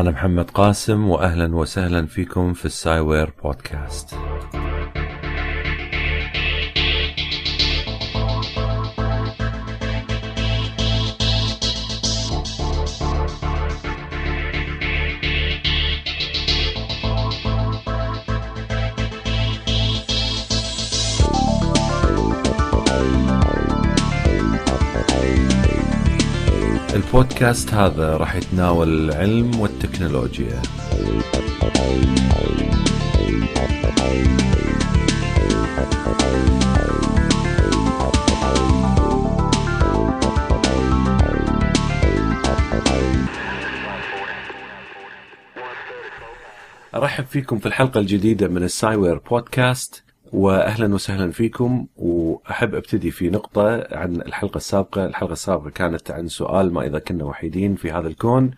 أنا محمد قاسم وأهلا وسهلا فيكم في السايوير بودكاست. البودكاست هذا راح يتناول العلم والتكنولوجيا أرحب فيكم في الحلقة الجديدة من السايوير بودكاست واهلا وسهلا فيكم وأحب أبتدي في نقطة عن الحلقة السابقة، الحلقة السابقة كانت عن سؤال ما إذا كنا وحيدين في هذا الكون.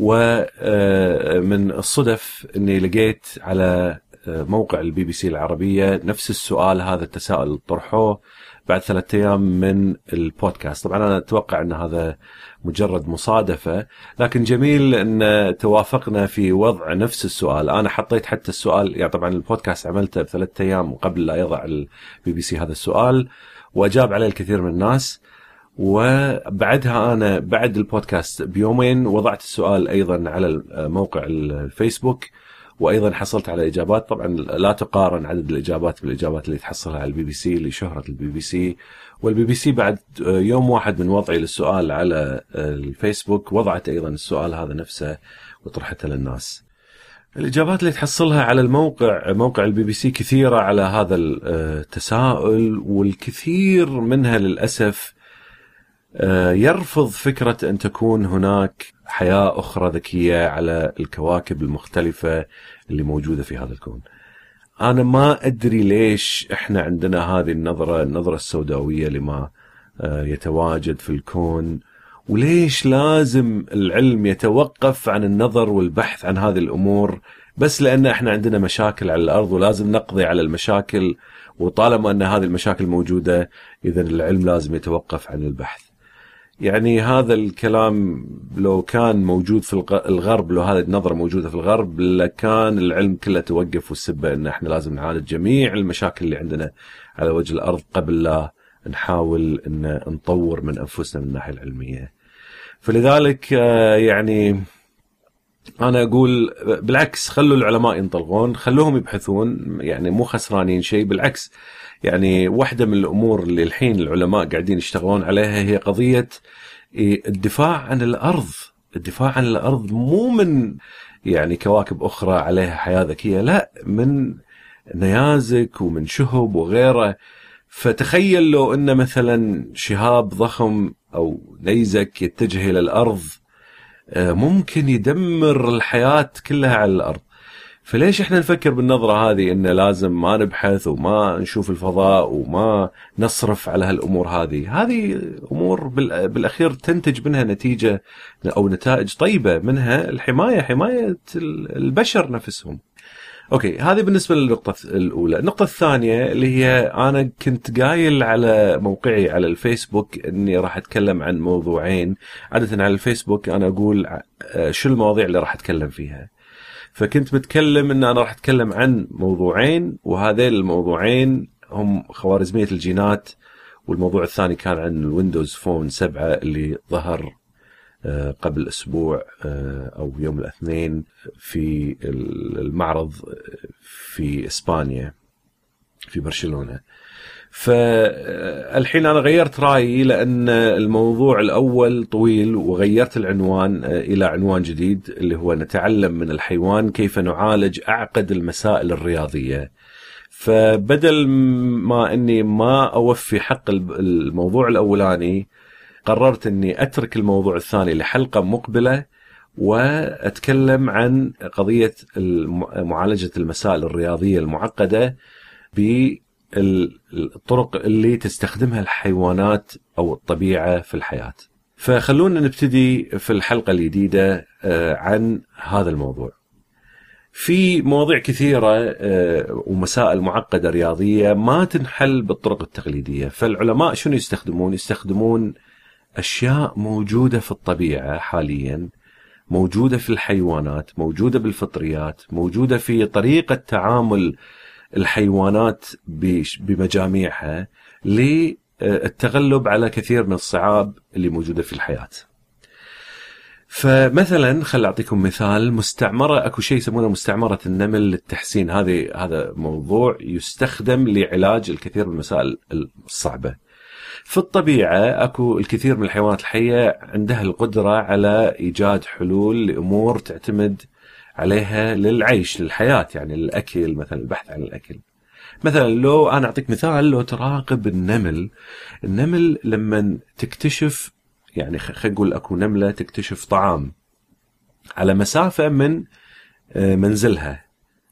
ومن الصدف إني لقيت على موقع البي بي سي العربية نفس السؤال هذا التساؤل طرحوه بعد ثلاثة أيام من البودكاست، طبعا أنا أتوقع إن هذا مجرد مصادفة، لكن جميل إن توافقنا في وضع نفس السؤال، أنا حطيت حتى السؤال يعني طبعا البودكاست عملته بثلاثة أيام قبل لا يضع البي بي سي هذا السؤال وأجاب عليه الكثير من الناس. وبعدها أنا بعد البودكاست بيومين وضعت السؤال أيضا على موقع الفيسبوك وأيضا حصلت على إجابات طبعا لا تقارن عدد الإجابات بالإجابات اللي تحصلها على البي بي سي لشهره البي بي سي والبي بي سي بعد يوم واحد من وضعي للسؤال على الفيسبوك وضعت أيضا السؤال هذا نفسه وطرحته للناس. الإجابات اللي تحصلها على الموقع موقع البي بي سي كثيرة على هذا التساؤل والكثير منها للأسف يرفض فكرة أن تكون هناك حياة أخرى ذكية على الكواكب المختلفة اللي موجودة في هذا الكون. أنا ما أدري ليش إحنا عندنا هذه النظرة النظرة السوداوية لما يتواجد في الكون وليش لازم العلم يتوقف عن النظر والبحث عن هذه الأمور بس لأن إحنا عندنا مشاكل على الأرض ولازم نقضي على المشاكل وطالما أن هذه المشاكل موجودة اذا العلم لازم يتوقف عن البحث. يعني هذا الكلام لو كان موجود في الغرب لو هذه النظرة موجودة في الغرب لكان العلم كله توقف والسبه إن إحنا لازم نعالج جميع المشاكل اللي عندنا على وجه الأرض قبل لا نحاول إن نطور من أنفسنا من الناحية العلمية. فلذلك يعني أنا أقول بالعكس خلوا العلماء ينطلقون خلوهم يبحثون يعني مو خسرانين شيء بالعكس يعني واحدة من الأمور اللي الحين العلماء قاعدين يشتغلون عليها هي قضية الدفاع عن الأرض. الدفاع عن الأرض مو من يعني كواكب أخرى عليها حياة ذكية لا من نيازك ومن شهب وغيره. فتخيل لو إن مثلا شهاب ضخم أو نيزك يتجه إلى الأرض ممكن يدمر الحياة كلها على الأرض. فليش إحنا نفكر بالنظرة هذه إن لازم ما نبحث وما نشوف الفضاء وما نصرف على هالأمور هذه؟ هذه أمور بالأخير تنتج منها نتيجة أو نتائج طيبة منها الحماية حماية البشر نفسهم. أوكي هذه بالنسبة للنقطة الأولى. النقطة الثانية اللي هي أنا كنت قايل على موقعي على الفيسبوك إني راح أتكلم عن موضوعين. عادة على الفيسبوك أنا أقول شو المواضيع اللي راح أتكلم فيها؟ فكنت متكلم إن أنا راح أتكلم عن موضوعين وهذين الموضوعين هم خوارزمية الجينات والموضوع الثاني كان عن ال Windows Phone 7 اللي ظهر قبل أسبوع أو يوم الاثنين في المعرض في إسبانيا في برشلونة. فالحين أنا غيرت رأيي لأن الموضوع الأول طويل وغيرت العنوان إلى عنوان جديد اللي هو نتعلم من الحيوان كيف نعالج أعقد المسائل الرياضية. فبدل ما إني ما أوفي حق الموضوع الأولاني قررت إني أترك الموضوع الثاني لحلقة مقبلة وأتكلم عن قضية معالجة المسائل الرياضية المعقدة بالطرق اللي تستخدمها الحيوانات أو الطبيعة في الحياة. فخلونا نبتدي في الحلقة الجديدة عن هذا الموضوع. في مواضيع كثيرة ومسائل معقدة رياضية ما تنحل بالطرق التقليدية فالعلماء شنو يستخدمون يستخدمون أشياء موجودة في الطبيعة حاليا موجودة في الحيوانات موجودة بالفطريات موجودة في طريقة تعامل الحيوانات بمجاميعها للتغلب على كثير من الصعاب اللي موجودة في الحياة فمثلا خل أعطيكم مثال مستعمرة أكو شيء يسمونه مستعمرة النمل للتحسين هذه هذا موضوع يستخدم لعلاج الكثير من المسائل الصعبة. في الطبيعة أكو الكثير من الحيوانات الحية عندها القدرة على إيجاد حلول لأمور تعتمد عليها للعيش للحياة يعني الاكل مثلا البحث عن الأكل. مثلا لو أنا أعطيك مثال لو تراقب النمل النمل لما تكتشف يعني خلينا نقول أكو نملة تكتشف طعام على مسافة من آه، منزلها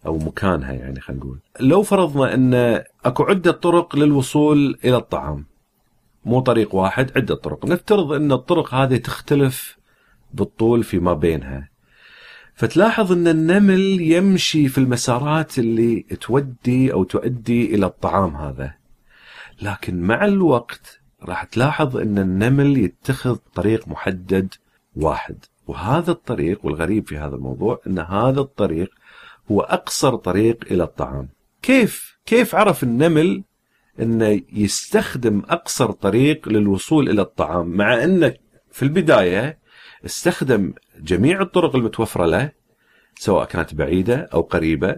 أو مكانها يعني خلينا نقول. لو فرضنا إن أكو عدة طرق للوصول إلى الطعام. مو طريق واحد عدة طرق. نفترض إن الطرق هذه تختلف بالطول فيما بينها. فتلاحظ إن النمل يمشي في المسارات اللي تودي أو تؤدي إلى الطعام هذا. لكن مع الوقت راح تلاحظ إن النمل يتخذ طريق محدد واحد. وهذا الطريق والغريب في هذا الموضوع إن هذا الطريق هو أقصر طريق إلى الطعام. كيف؟ كيف عرف النمل إنه يستخدم أقصر طريق للوصول إلى الطعام؟ مع انه في البداية استخدم جميع الطرق المتوفره له سواء كانت بعيدة أو قريبة.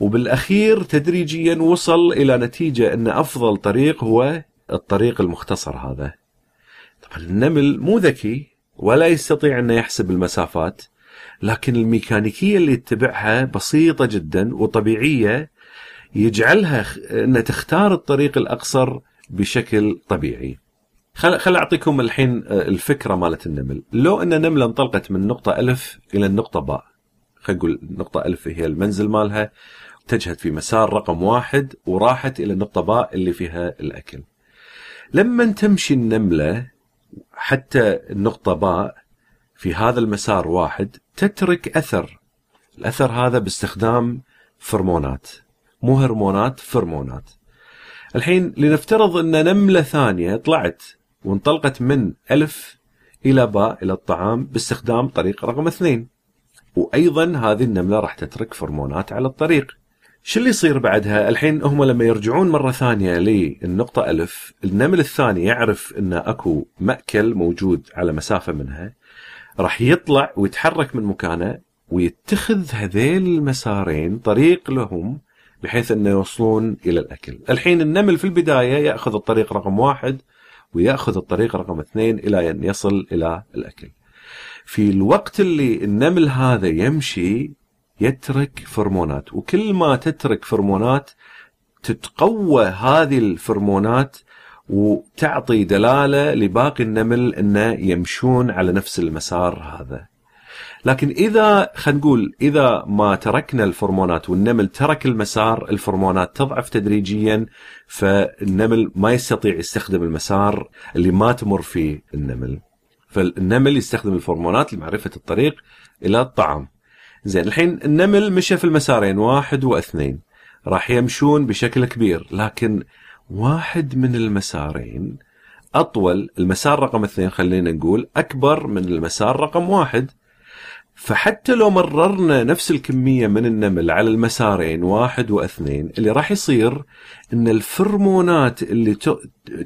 وبالأخير تدريجيا وصل إلى نتيجة أن أفضل طريق هو الطريق المختصر هذا. طبعا النمل مو ذكي ولا يستطيع أن يحسب المسافات لكن الميكانيكية اللي يتبعها بسيطة جدا وطبيعية يجعلها أن تختار الطريق الأقصر بشكل طبيعي. خل, خل أعطيكم الحين الفكرة مالت النمل. لو أن نملة انطلقت من نقطة ألف إلى النقطة باء خلينا نقول نقطة ألف هي المنزل مالها اتجهت في مسار رقم واحد وراحت إلى النقطة باء اللي فيها الأكل. لما تمشي النملة حتى النقطة باء في هذا المسار واحد تترك أثر. الأثر هذا باستخدام فرمونات. مو هرمونات فرمونات. الحين لنفترض أن نملة ثانية طلعت وانطلقت من ألف إلى باء إلى الطعام باستخدام طريق رقم اثنين وأيضا هذه النملة راح تترك فرمونات على الطريق شو اللي يصير بعدها؟ الحين هم لما يرجعون مرة ثانية للنقطة ألف، النمل الثاني يعرف إن أكو مأكل موجود على مسافة منها راح يطلع ويتحرك من مكانه ويتخذ هذيل المسارين طريق لهم بحيث إنه يوصلون إلى الأكل. الحين النمل في البداية يأخذ الطريق رقم واحد وياخذ الطريق رقم اثنين إلى أن يصل إلى الأكل. في الوقت اللي النمل هذا يمشي يترك فرمونات وكل ما تترك فرمونات تتقوى هذه الفرمونات وتعطي دلالة لباقي النمل إنه يمشون على نفس المسار هذا. لكن إذا خلينا نقول إذا ما تركنا الفرمونات والنمل ترك المسار الفرمونات تضعف تدريجيا فالنمل ما يستطيع يستخدم المسار اللي ما تمر فيه النمل. فالنمل يستخدم الفرمونات لمعرفة الطريق إلى الطعام. زين الحين النمل مشى في المسارين واحد واثنين راح يمشون بشكل كبير لكن واحد من المسارين أطول المسار رقم اثنين خلينا نقول أكبر من المسار رقم واحد فحتى لو مررنا نفس الكمية من النمل على المسارين واحد واثنين اللي راح يصير إن الفرمونات اللي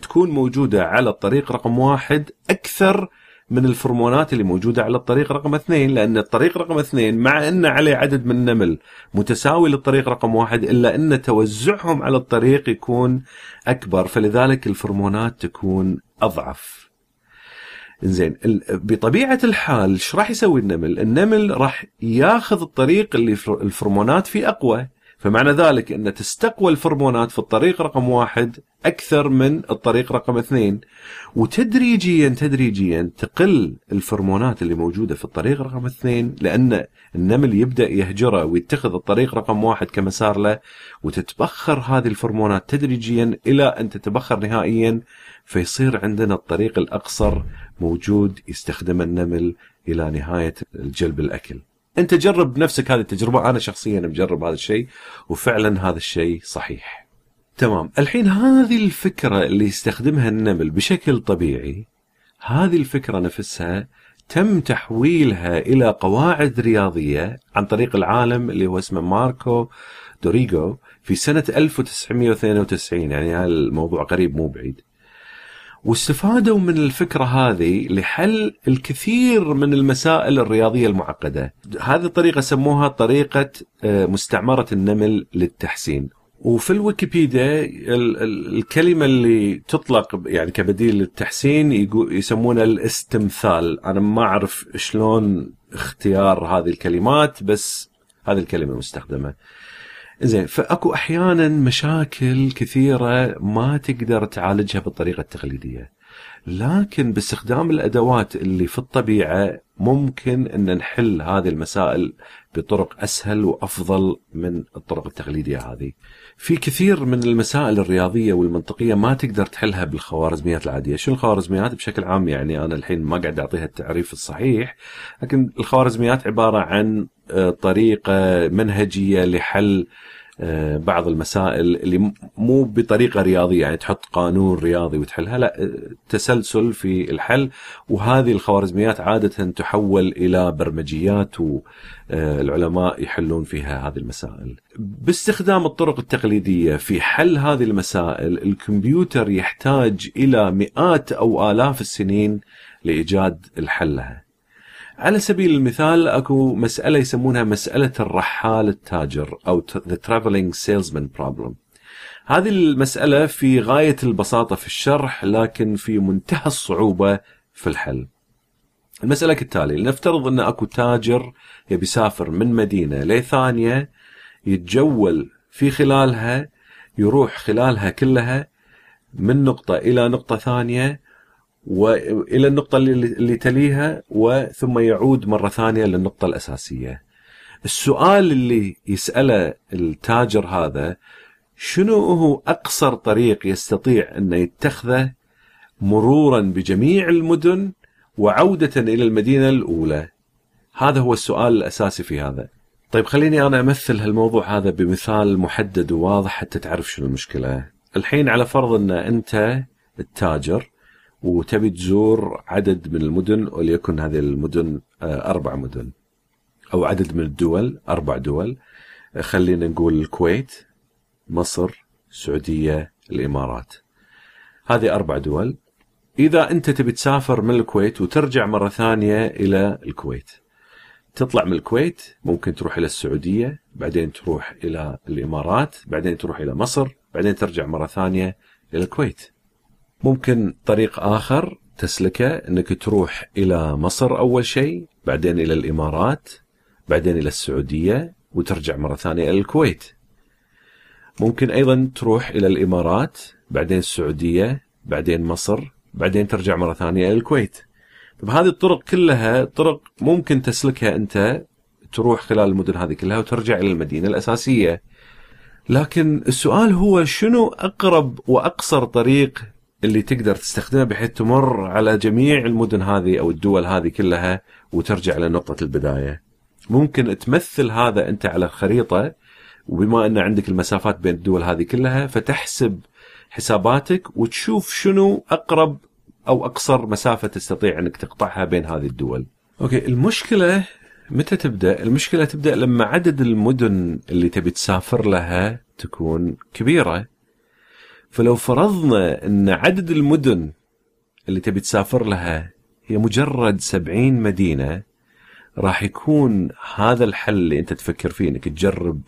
تكون موجودة على الطريق رقم واحد أكثر من الفرمونات اللي موجودة على الطريق رقم اثنين لأن الطريق رقم اثنين مع إن عليه عدد من النمل متساوي للطريق رقم واحد إلا إن توزعهم على الطريق يكون أكبر فلذلك الفرمونات تكون أضعف. زين بطبيعة الحال إيش راح يسوي النمل؟ النمل راح ياخذ الطريق اللي الفرمونات فيه أقوى فمعنى ذلك أن تستقوى الفرمونات في الطريق رقم واحد أكثر من الطريق رقم اثنين وتدريجيا تدريجيا تقل الفرمونات اللي موجودة في الطريق رقم اثنين لأن النمل يبدأ يهجره ويتخذ الطريق رقم واحد كمسار له وتتبخر هذه الفرمونات تدريجيا إلى أن تتبخر نهائيا فيصير عندنا الطريق الأقصر موجود يستخدمه النمل إلى نهاية الجلب الأكل. أنت جرب بنفسك هذه التجربة. أنا شخصيا مجرب هذا الشيء وفعلا هذا الشيء صحيح. تمام. الحين هذه الفكرة اللي يستخدمها النمل بشكل طبيعي هذه الفكرة نفسها تم تحويلها إلى قواعد رياضية عن طريق العالم اللي هو اسمه ماركو دوريغو في سنة 1992 يعني هذا الموضوع قريب مو بعيد. واستفادوا من الفكرة هذه لحل الكثير من المسائل الرياضية المعقدة. هذه الطريقة سموها طريقة آه، مستعمرة النمل للتحسين. وفي الويكيبيديا الكلمة اللي تطلق يعني كبديل للتحسين يسمونها الاستمثال. أنا ما أعرف شلون اختيار هذه الكلمات بس هذه الكلمة المستخدمه زين فأكو أحيانا مشاكل كثيرة ما تقدر تعالجها بالطريقة التقليدية لكن باستخدام الأدوات اللي في الطبيعة ممكن أن نحل هذه المسائل بطرق أسهل وأفضل من الطرق التقليدية هذه. في كثير من المسائل الرياضية والمنطقية ما تقدر تحلها بالخوارزميات العادية، شو الخوارزميات؟ بشكل عام يعني أنا الحين ما قاعد أعطيها التعريف الصحيح، لكن الخوارزميات عبارة عن آه، طريقة منهجية لحل بعض المسائل اللي مو بطريقة رياضية يعني تحط قانون رياضي وتحلها لا آه، تسلسل في الحل وهذه الخوارزميات عادة تحول إلى برمجيات والعلماء يحلون فيها هذه المسائل. باستخدام الطرق التقليدية في حل هذه المسائل الكمبيوتر يحتاج إلى مئات أو آلاف السنين لإيجاد الحل لها. على سبيل المثال أكو مسألة يسمونها مسألة الرحال التاجر أو the traveling salesman problem. هذه المسألة في غاية البساطة في الشرح لكن في منتهى الصعوبة في الحل. المسألة كالتالي لنفترض أن أكو تاجر يبي يسافر من مدينة لثانية يتجول في خلالها يروح خلالها كلها من نقطة إلى نقطة ثانية وإلى النقطة اللي تليها وثم يعود مرة ثانية للنقطه الأساسية. السؤال اللي يسأله التاجر هذا شنو هو أقصر طريق يستطيع أن يتخذه مرورا بجميع المدن وعودة إلى المدينة الأولى؟ هذا هو السؤال الأساسي في هذا. طيب خليني أنا أمثل هالموضوع هذا بمثال محدد وواضح حتى تعرف شنو المشكلة. الحين على فرض أن أنت التاجر وتبي تزور عدد من المدن وليكن هذه المدن آه، أربع مدن. أو عدد من الدول أربع دول. آه، خلينا نقول الكويت مصر السعودية الإمارات. هذه أربع دول. إذا أنت تبي تسافر من الكويت وترجع مرة ثانية إلى الكويت. تطلع من الكويت ممكن تروح إلى السعودية بعدين تروح إلى الإمارات بعدين تروح إلى مصر بعدين ترجع مرة ثانية إلى الكويت. ممكن طريق آخر تسلكه أنك تروح إلى مصر أول شيء بعدين إلى الإمارات بعدين إلى السعودية وترجع مرة ثانية إلى الكويت. ممكن أيضا تروح إلى الإمارات بعدين السعودية بعدين مصر بعدين ترجع مرة ثانية إلى الكويت. طب هذه الطرق كلها طرق ممكن تسلكها أنت تروح خلال المدن هذه كلها وترجع إلى المدينة الأساسية. لكن السؤال هو شنو أقرب وأقصر طريق اللي تقدر تستخدمها بحيث تمر على جميع المدن هذه أو الدول هذه كلها وترجع لنقطه البداية. ممكن تمثل هذا أنت على الخريطه وبما أن عندك المسافات بين الدول هذه كلها فتحسب حساباتك وتشوف شنو أقرب أو أقصر مسافة تستطيع أنك تقطعها بين هذه الدول. أوكي المشكلة متى تبدأ؟ المشكلة تبدأ لما عدد المدن اللي تبي تسافر لها تكون كبيرة. فلو فرضنا أن عدد المدن اللي تبي تسافر لها هي مجرد سبعين مدينة راح يكون هذا الحل اللي أنت تفكر فيه إنك تجرب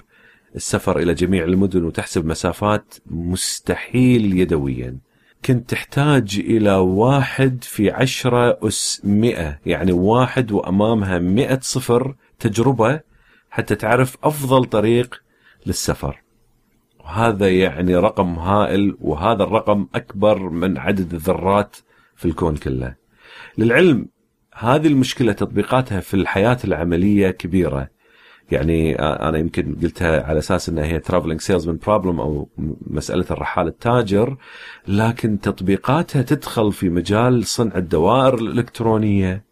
السفر إلى جميع المدن وتحسب مسافات مستحيل يدويا. كنت تحتاج إلى واحد في عشرة أس مئة يعني واحد وأمامها مئة صفر تجربة حتى تعرف أفضل طريق للسفر. هذا يعني رقم هائل وهذا الرقم أكبر من عدد الذرات في الكون كله. للعلم هذه المشكلة تطبيقاتها في الحياة العملية كبيرة. يعني أنا يمكن قلتها على أساس إنها هي travelling salesman problem أو مسألة الرحال التاجر لكن تطبيقاتها تدخل في مجال صنع الدوائر الإلكترونية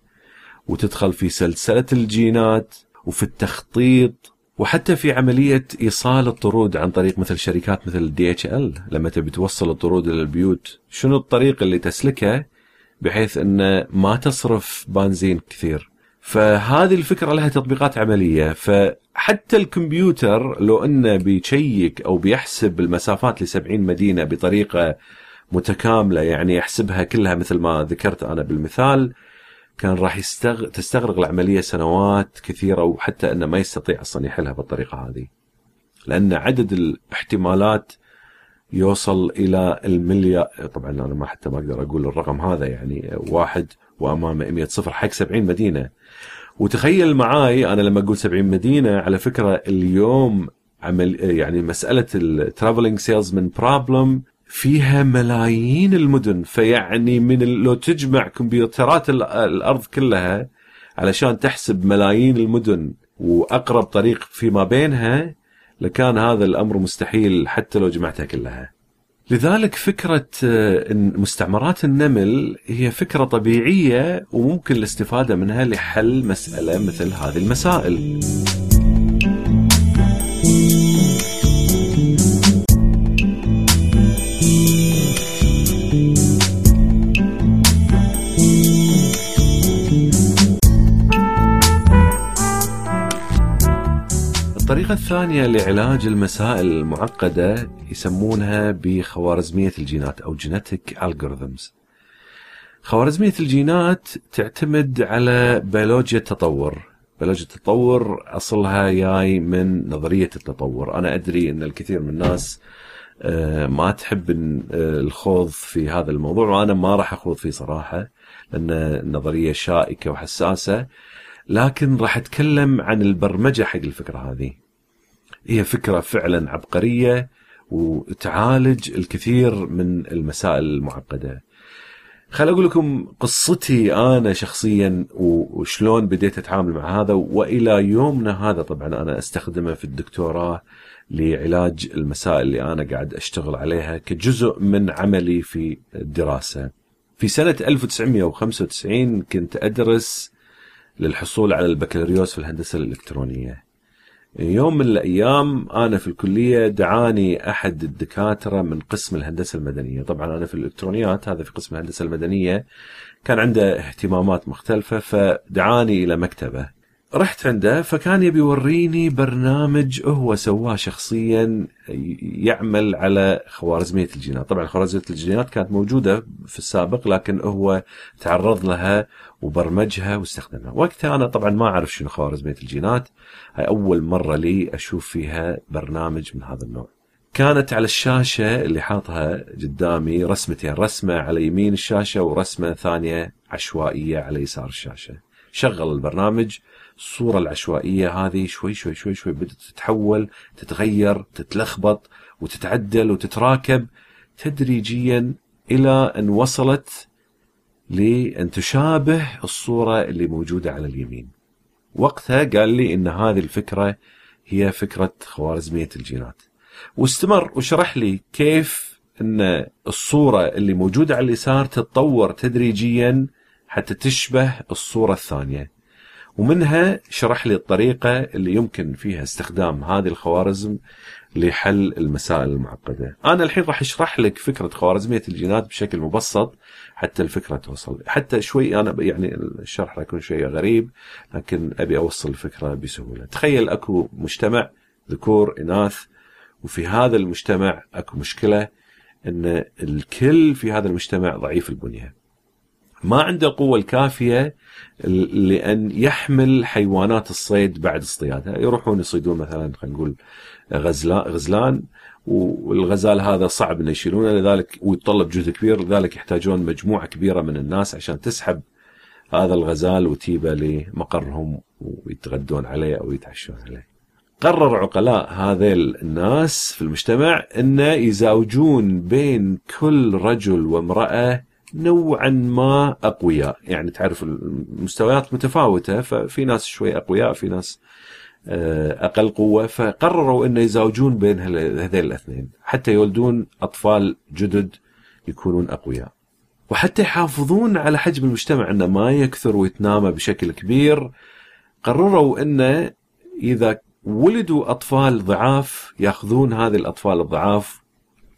وتدخل في سلسلة الجينات وفي التخطيط وحتى في عملية إيصال الطرود عن طريق مثل شركات مثل DHL لما تبي توصل الطرود إلى البيوت شنو الطريق اللي تسلكه بحيث انه ما تصرف بنزين كثير؟ فهذه الفكرة لها تطبيقات عملية. فحتى الكمبيوتر لو أنه بيشيك أو بيحسب المسافات ل 70 مدينة بطريقة متكاملة يعني يحسبها كلها مثل ما ذكرت أنا بالمثال كان راح يستغ... تستغرق العملية سنوات كثيرة وحتى أنه ما يستطيع أصلا يحلها بالطريقة هذه. لأن عدد الاحتمالات يوصل إلى المليار طبعا أنا ما حتى ما أقدر أقول الرقم هذا يعني واحد وأمامه 100 صفر حق 70 مدينة وتخيل معاي أنا لما أقول 70 مدينة على فكرة اليوم عمل يعني مسألة ال travelling salesman problem فيها ملايين المدن فيعني من لو تجمع كمبيوترات الأرض كلها علشان تحسب ملايين المدن وأقرب طريق فيما بينها لكان هذا الأمر مستحيل حتى لو جمعتها كلها. لذلك فكرة آه، مستعمرات النمل هي فكرة طبيعية وممكن الاستفادة منها لحل مسألة مثل هذه المسائل. الطريقة الثانية لعلاج المسائل المعقدة يسمونها بخوارزمية الجينات أو جينيتك algorithms. خوارزمية الجينات تعتمد على بيولوجيا التطور. بيولوجيا التطور أصلها جاي من نظرية التطور. أنا أدري أن الكثير من الناس آه، ما تحب آه، الخوض في هذا الموضوع وأنا ما راح أخوض فيه صراحة لأن النظرية شائكة وحساسة لكن راح أتكلم عن البرمجة حق الفكرة هذه. هي فكرة فعلا عبقرية وتعالج الكثير من المسائل المعقدة. خل أقول لكم قصتي أنا شخصيا وشلون بديت أتعامل مع هذا وإلى يومنا هذا طبعا أنا أستخدمه في الدكتوراه لعلاج المسائل اللي أنا قاعد أشتغل عليها كجزء من عملي في الدراسة. في سنة 1995 كنت أدرس للحصول على البكالوريوس في الهندسة الإلكترونية يوم من الأيام أنا في الكلية دعاني أحد الدكاترة من قسم الهندسة المدنية. طبعا أنا في الإلكترونيات هذا في قسم الهندسة المدنية. كان عنده اهتمامات مختلفة فدعاني إلى مكتبة. رحت عنده فكان يبي يوريني برنامج هو سواه شخصيا يعمل على خوارزمية الجينات، طبعا خوارزمية الجينات كانت موجودة في السابق لكن هو تعرض لها وبرمجها واستخدمها، وقتها أنا طبعا ما أعرف شنو خوارزمية الجينات، هاي أول مرة لي أشوف فيها برنامج من هذا النوع. كانت على الشاشة اللي حاطها قدامي رسمتين، رسمة على يمين الشاشة ورسمة ثانية عشوائية على يسار الشاشة. شغل البرنامج الصورة العشوائية هذه شوي شوي شوي شوي بدأت تتحول تتغير تتلخبط وتتعدل وتتراكب تدريجيا إلى أن وصلت لأن تشابه الصورة اللي موجودة على اليمين. وقتها قال لي أن هذه الفكرة هي فكرة خوارزمية الجينات. واستمر وشرح لي كيف أن الصورة اللي موجودة على اليسار تتطور تدريجيا حتى تشبه الصورة الثانية. ومنها شرح لي الطريقة اللي يمكن فيها استخدام هذه الخوارزم لحل المسائل المعقدة. أنا الحين راح أشرح لك فكرة خوارزمية الجينات بشكل مبسط حتى الفكرة توصل. حتى شوي أنا يعني الشرح راح يكون شوي غريب لكن أبي أوصل الفكرة بسهولة. تخيل أكو مجتمع ذكور إناث وفي هذا المجتمع أكو مشكلة أن الكل في هذا المجتمع ضعيف البنية. ما عنده قوة الكافية لأن يحمل حيوانات الصيد بعد اصطيادها يروحون يصيدون مثلا خلينا نقول غزلان, غزلان والغزال هذا صعب إنه يشيلونه لذلك ويتطلب جهد كبير لذلك يحتاجون مجموعة كبيرة من الناس عشان تسحب هذا الغزال وتيبه لمقرهم ويتغدون عليه أو يتعشون عليه. قرر عقلاء هذيل الناس في المجتمع إنه يزاوجون بين كل رجل وامرأة نوعا ما أقوياء. يعني تعرف المستويات متفاوتة ففي ناس شوي أقوياء في ناس آه، أقل قوة. فقرروا إنه يزاوجون بين هذين الاثنين. حتى يولدون أطفال جدد يكونون أقوياء. وحتى يحافظون على حجم المجتمع إنه ما يكثر ويتنامى بشكل كبير. قرروا إنه إذا ولدوا أطفال ضعاف يأخذون هذه الأطفال الضعاف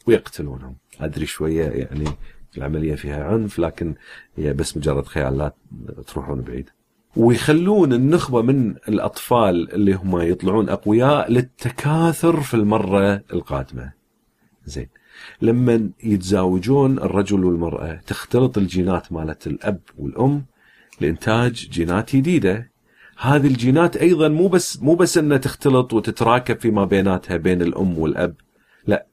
ويقتلونهم. أدري شوية يعني العملية فيها عنف لكن هي بس مجرد خيال لا تروحون بعيد. ويخلون النخبة من الأطفال اللي هم يطلعون أقوياء للتكاثر في المرة القادمة. زين. لما يتزاوجون الرجل والمرأة تختلط الجينات مالت الأب والأم لإنتاج جينات جديدة. هذه الجينات أيضا مو بس مو بس إنها تختلط وتتراكب فيما بيناتها بين الأم والأب. لا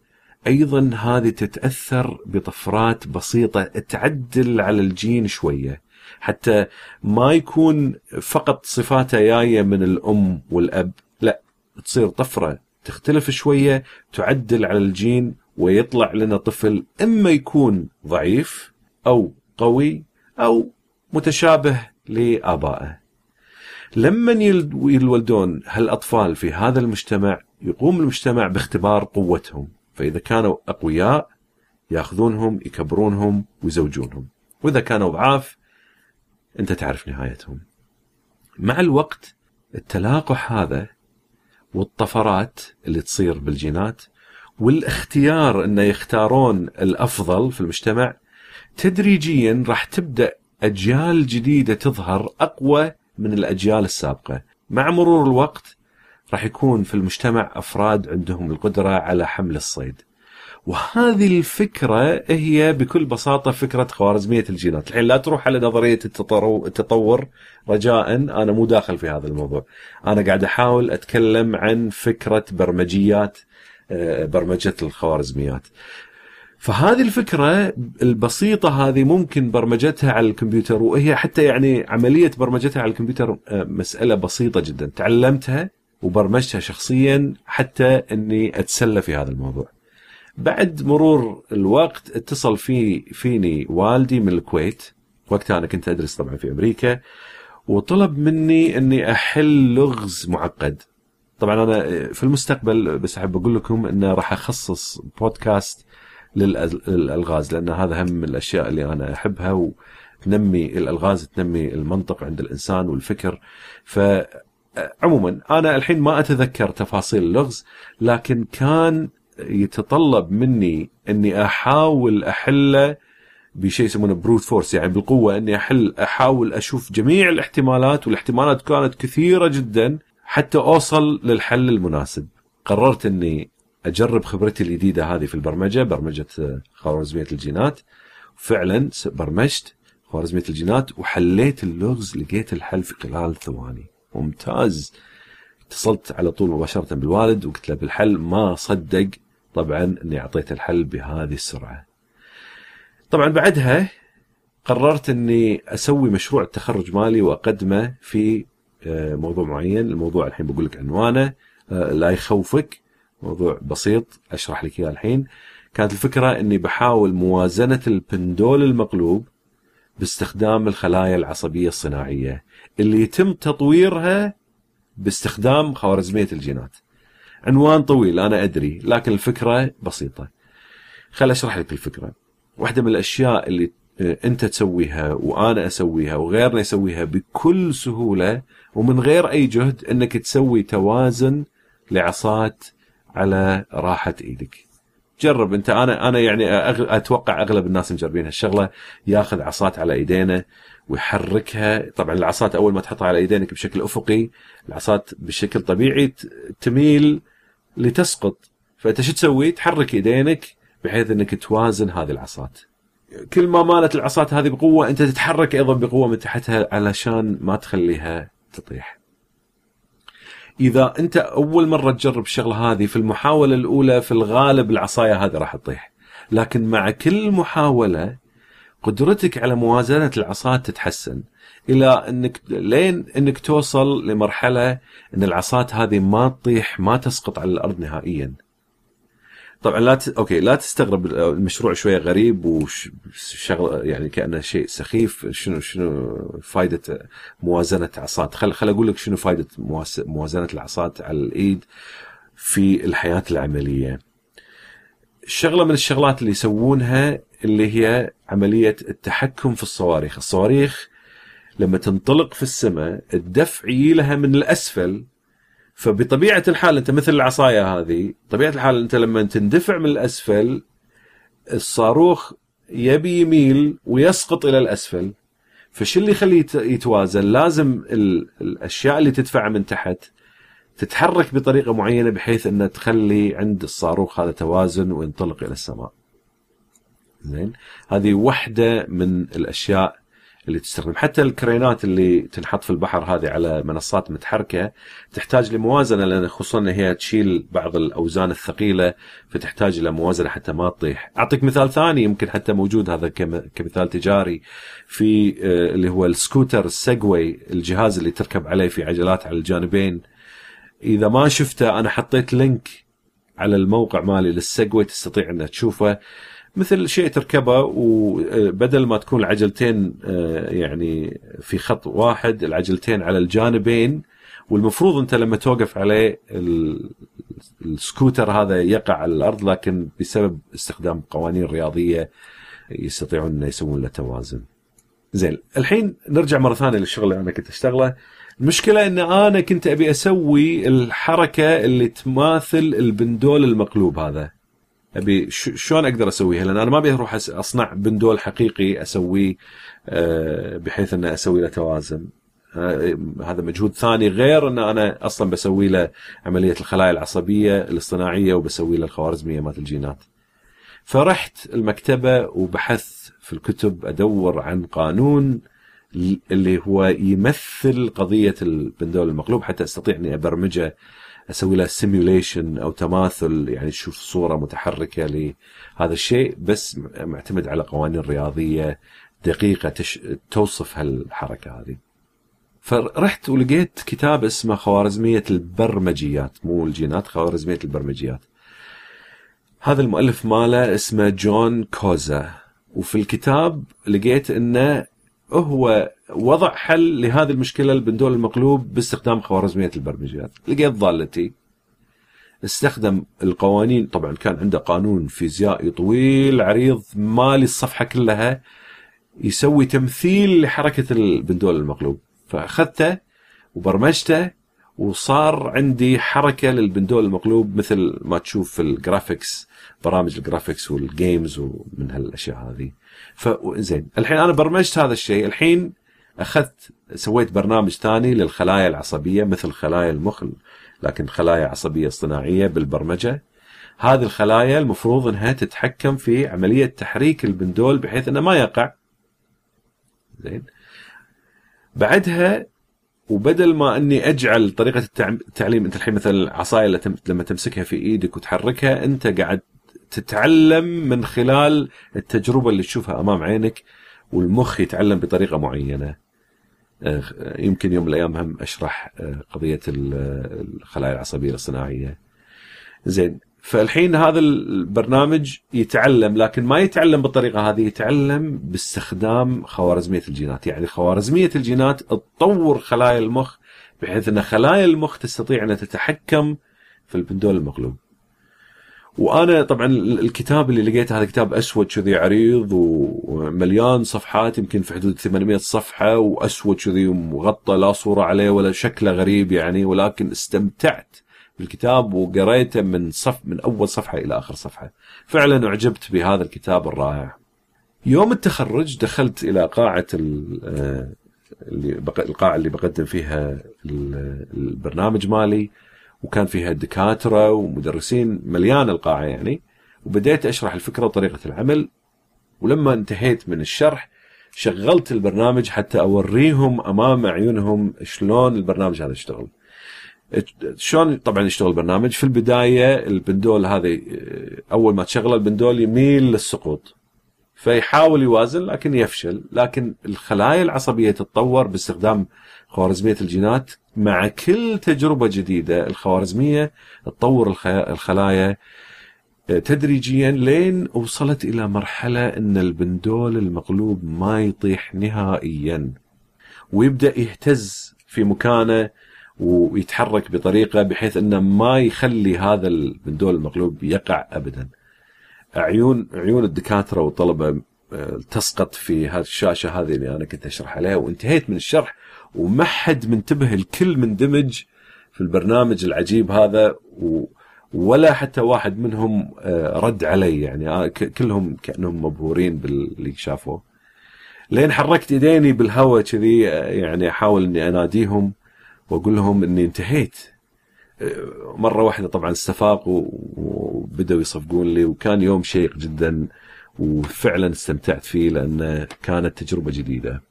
أيضا هذه تتأثر بطفرات بسيطة تعدل على الجين شوية حتى ما يكون فقط صفاته جاية من الأم والأب لا تصير طفرة تختلف شوية تعدل على الجين ويطلع لنا طفل إما يكون ضعيف أو قوي أو متشابه لآبائه. لما يولدون هالأطفال في هذا المجتمع يقوم المجتمع باختبار قوتهم، فإذا كانوا أقوياء يأخذونهم يكبرونهم ويزوجونهم، وإذا كانوا ضعاف أنت تعرف نهايتهم. مع الوقت التلاقح هذا والطفرات اللي تصير بالجينات والاختيار انه يختارون الأفضل في المجتمع تدريجيا راح تبدأ أجيال جديدة تظهر أقوى من الأجيال السابقة مع مرور الوقت راح يكون في المجتمع أفراد عندهم القدرة على حمل الصيد. وهذه الفكرة هي بكل بساطة فكرة خوارزمية الجينات. الحين لا تروح على نظرية التطور رجاء. أنا مو داخل في هذا الموضوع. أنا قاعد أحاول أتكلم عن فكرة برمجيات آه، برمجة الخوارزميات. فهذه الفكرة البسيطة هذه ممكن برمجتها على الكمبيوتر وهي حتى يعني عملية برمجتها على الكمبيوتر آه، مسألة بسيطة جدا. تعلمتها وبرمجتها شخصيا حتى إني أتسلى في هذا الموضوع. بعد مرور الوقت اتصل في فيني والدي من الكويت. وقتها أنا كنت أدرس طبعا في أمريكا وطلب مني إني أحل لغز معقد. طبعا أنا في المستقبل بس أحب أقول لكم انه راح أخصص بودكاست للألغاز لأن هذا هم من الأشياء اللي أنا أحبها وتنمي الألغاز تنمي المنطق عند الإنسان والفكر. ف عموما أنا الحين ما أتذكر تفاصيل اللغز لكن كان يتطلب مني إني أحاول احله بشيء يسمونه بروت فورس يعني بالقوة إني أحل أحاول أشوف جميع الاحتمالات والاحتمالات كانت كثيرة جدا حتى أوصل للحل المناسب. قررت إني أجرب خبرتي الجديدة هذه في البرمجة برمجة خوارزمية الجينات. فعلا برمجت خوارزمية الجينات وحليت اللغز لقيت الحل في خلال ثواني. ممتاز. اتصلت على طول مباشرة بالوالد وقلت له بالحل ما صدق طبعا إني اعطيته الحل بهذه السرعة. طبعا بعدها قررت إني أسوي مشروع التخرج مالي وأقدمه في آه، موضوع معين. الموضوع الحين بقول لك عنوانه آه، لا يخوفك. موضوع بسيط أشرح لك إياه الحين. كانت الفكرة إني بحاول موازنة البندول المقلوب باستخدام الخلايا العصبية الصناعية. اللي يتم تطويرها باستخدام خوارزمية الجينات. عنوان طويل أنا أدري لكن الفكرة بسيطة. خل أشرح لك الفكرة. واحدة من الأشياء اللي آه، أنت تسويها وأنا أسويها وغيرنا يسويها بكل سهولة ومن غير أي جهد إنك تسوي توازن لعصات على راحة إيدك. جرب انت أنا أنا يعني أتوقع اغلب الناس مجربين هالشغله ياخذ عصات على ايدينه ويحركها طبعا العصات أول ما تحطها على ايدينك بشكل افقي العصات بشكل طبيعي تميل لتسقط فأنت شو تسوي؟ تحرك ايدينك بحيث إنك توازن هذه العصات. كل ما مالت العصات هذه بقوة أنت تتحرك أيضا بقوة من تحتها علشان ما تخليها تطيح. إذا أنت أول مرة تجرب الشغلة هذه في المحاولة الأولى في الغالب العصاية هذه راح تطيح. لكن مع كل محاولة قدرتك على موازنة العصات تتحسن إلى أنك لين أنك توصل لمرحلة إن العصات هذه ما تطيح ما تسقط على الأرض نهائيا. طبعا لا ت... أوكي لا تستغرب المشروع شوية غريب وشغل يعني كأنه شيء سخيف. شنو شنو فائده موازنة عصات؟ خل خل أقول لك شنو فائده موازنة العصات على الإيد في الحياة العملية. شغلة من الشغلات اللي يسوونها اللي هي عملية التحكم في الصواريخ. الصواريخ لما تنطلق في السماء الدفع يلها من الأسفل. فبطبيعة الحال أنت مثل العصاية هذه طبيعة الحال أنت لما تندفع من الأسفل الصاروخ يبي يميل ويسقط إلى الأسفل. فشو اللي يخليه يتوازن؟ لازم الأشياء اللي تدفع من تحت تتحرك بطريقة معينة بحيث أنها تخلي عند الصاروخ هذا توازن وينطلق إلى السماء. زين؟ هذه واحدة من الأشياء اللي تستخدم. حتى الكرينات اللي تنحط في البحر هذه على منصات متحركة تحتاج لموازنة لأن خصوصا إن هي تشيل بعض الأوزان الثقيلة فتحتاج إلى موازنة حتى ما تطيح. أعطيك مثال ثاني يمكن حتى موجود هذا كمثال تجاري في آه، اللي هو ال scooter ال Segway الجهاز اللي تركب عليه في عجلات على الجانبين. إذا ما شفته أنا حطيت link على الموقع مالي لل Segway تستطيع انك تشوفه. مثل شيء تركبه وبدل ما تكون العجلتين آه، يعني في خط واحد العجلتين على الجانبين والمفروض انت لما توقف عليه السكوتر هذا يقع على الأرض لكن بسبب استخدام قوانين رياضية يستطيعون ان يسوون له توازن. زين الحين نرجع مرة ثانية للشغل اللي أنا كنت أشتغله المشكلة إن أنا كنت أبي أسوي الحركة اللي تماثل البندول المقلوب هذا أبي شلون أقدر أسويها لأن أنا ما أبي أروح أصنع بندول حقيقي اسويه آه، بحيث ان أسوي له توازن آه، هذا مجهود ثاني غير إن أنا أصلا بسوي له عملية الخلايا العصبية الاصطناعية وبسوي له الخوارزمية مالت الجينات. فرحت المكتبة وبحثت في الكتب أدور عن قانون اللي هو يمثل قضية البندول المقلوب حتى أستطيع إني أبرمجه أسوي له سيميوليشن أو تماثل يعني تشوف صورة متحركة لهذا الشيء بس معتمد على قوانين رياضية دقيقة تش... توصف هالحركة هذه. فرحت ولقيت كتاب اسمه خوارزمية البرمجيات مو الجينات خوارزمية البرمجيات. هذا المؤلف ماله اسمه جون كوزا وفي الكتاب لقيت إنه هو وضع حل لهذه المشكلة البندول المقلوب باستخدام خوارزمية البرمجيات. لقيت ضالتي استخدم القوانين طبعا كان عنده قانون فيزيائي طويل عريض مالي الصفحة كلها يسوي تمثيل لحركة البندول المقلوب. فأخذته وبرمجته وصار عندي حركة للبندول المقلوب مثل ما تشوف في ال graphics برامج ال graphics وال games ومن هالأشياء هذه. فزين الحين أنا برمجت هذا الشيء. الحين أخذت سويت برنامج ثاني للخلايا العصبية مثل خلايا المخ لكن خلايا عصبية اصطناعيه بالبرمجة. هذه الخلايا المفروض إنها تتحكم في عملية تحريك البندول بحيث إنه ما يقع. زين. بعدها وبدل ما إني أجعل طريقة التعليم أنت الحين مثلا العصايه لما تمسكها في إيدك وتحركها أنت قاعد تتعلم من خلال التجربة اللي تشوفها أمام عينك والمخ يتعلم بطريقة معينة. آه، يمكن يوم من الأيام هم أشرح آه، قضية الخلايا العصبية الاصطناعيه زين فالحين هذا البرنامج يتعلم لكن ما يتعلم بالطريقة هذه يتعلم باستخدام خوارزمية الجينات. يعني خوارزمية الجينات تطور خلايا المخ بحيث إن خلايا المخ تستطيع أن تتحكم في البندول المقلوب. وأنا طبعا الكتاب اللي لقيته هذا كتاب أسود كذي عريض ومليان صفحات يمكن في حدود 800 صفحة وأسود كذي ومغطى لا صورة عليه ولا شكله غريب يعني ولكن استمتعت بالكتاب وقريته من صف من أول صفحة إلى آخر صفحة. فعلا أعجبت بهذا الكتاب الرائع. يوم التخرج دخلت إلى قاعة آه، اللي القاعة اللي بقدم فيها البرنامج مالي وكان فيها دكاترة ومدرسين مليان القاعة يعني. وبديت أشرح الفكرة وطريقة العمل. ولما انتهيت من الشرح شغلت البرنامج حتى أوريهم أمام عيونهم شلون البرنامج هذا يشتغل. شلون طبعا يشتغل البرنامج؟ في البداية البندول هذا أول ما تشغله البندول يميل للسقوط. فيحاول يوازن لكن يفشل. لكن الخلايا العصبية تتطور باستخدام خوارزمية الجينات. مع كل تجربة جديدة الخوارزمية تطور الخلايا آه، تدريجيا لين وصلت إلى مرحلة إن البندول المقلوب ما يطيح نهائيا ويبدأ يهتز في مكانه ويتحرك بطريقة بحيث إنه ما يخلي هذا البندول المقلوب يقع ابدا. عيون عيون الدكاترة والطلبه آه، تسقط في هذه الشاشة هذه اللي أنا كنت أشرح عليها وانتهيت من الشرح وما حد منتبه الكل مندمج في البرنامج العجيب هذا و... ولا حتى واحد منهم آه، رد علي. يعني آه، كلهم كأنهم مبهورين باللي شافوه. لين حركت ايديني بالهواء كذي آه، يعني أحاول إني أناديهم وأقول لهم إني انتهيت. مرة واحدة طبعا استفاقوا وبدأوا يصفقون لي وكان يوم شيق جدا وفعلا استمتعت فيه لأن كانت تجربة جديدة.